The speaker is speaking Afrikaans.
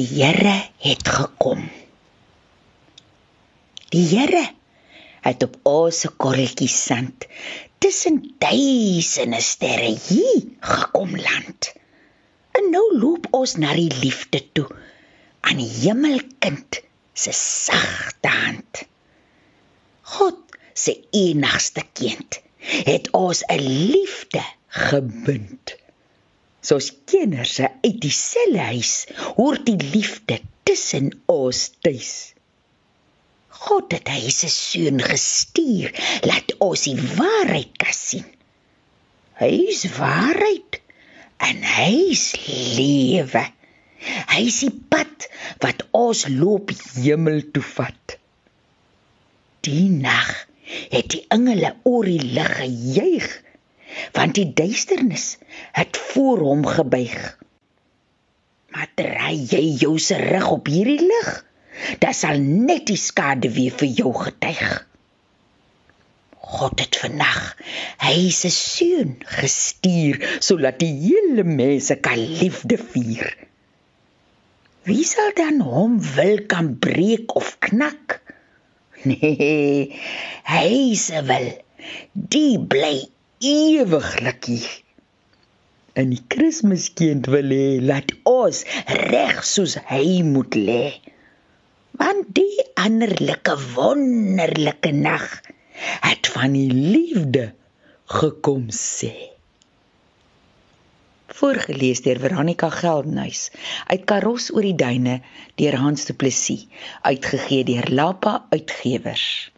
Die Here het gekom. Die Here het op ons korreltjie sand tussen duisende sterre hier gekom land. En nou loop ons na die liefde toe aan die hemelkind se sagte hand. God se enigste kind het ons 'n liefde gebind. Soos kinders uit dieselfde huis hoor die liefde tussen ons tuis. God het hy se seun gestuur laat ons die waarheid kan sien. Hy is waarheid en hy is lewe. Hy is die pad wat ons loop hemel toe vat. Die nag het die engele oor die lig gejuig want die duisternis het voor hom gebuig. Maar draai jy jou se rug op hierdie lig, dan sal net die skade weer vir jou getuig. God het vandag hy se seun gestuur sodat die hele mense kan liefde vier. Wie sal dan hom wil kan breek of knak? Nee, hy se wil die bly ewiglik. En die Kersmiskind wil hê laat ons reg soos hy moet lê. Want die anderlike wonderlike nag het van die liefde gekom sê. Voorgeles deur Veronica Geldnys uit Karos oor die duine deur Hans Du Plessis uitgegee deur Lapa Uitgewers.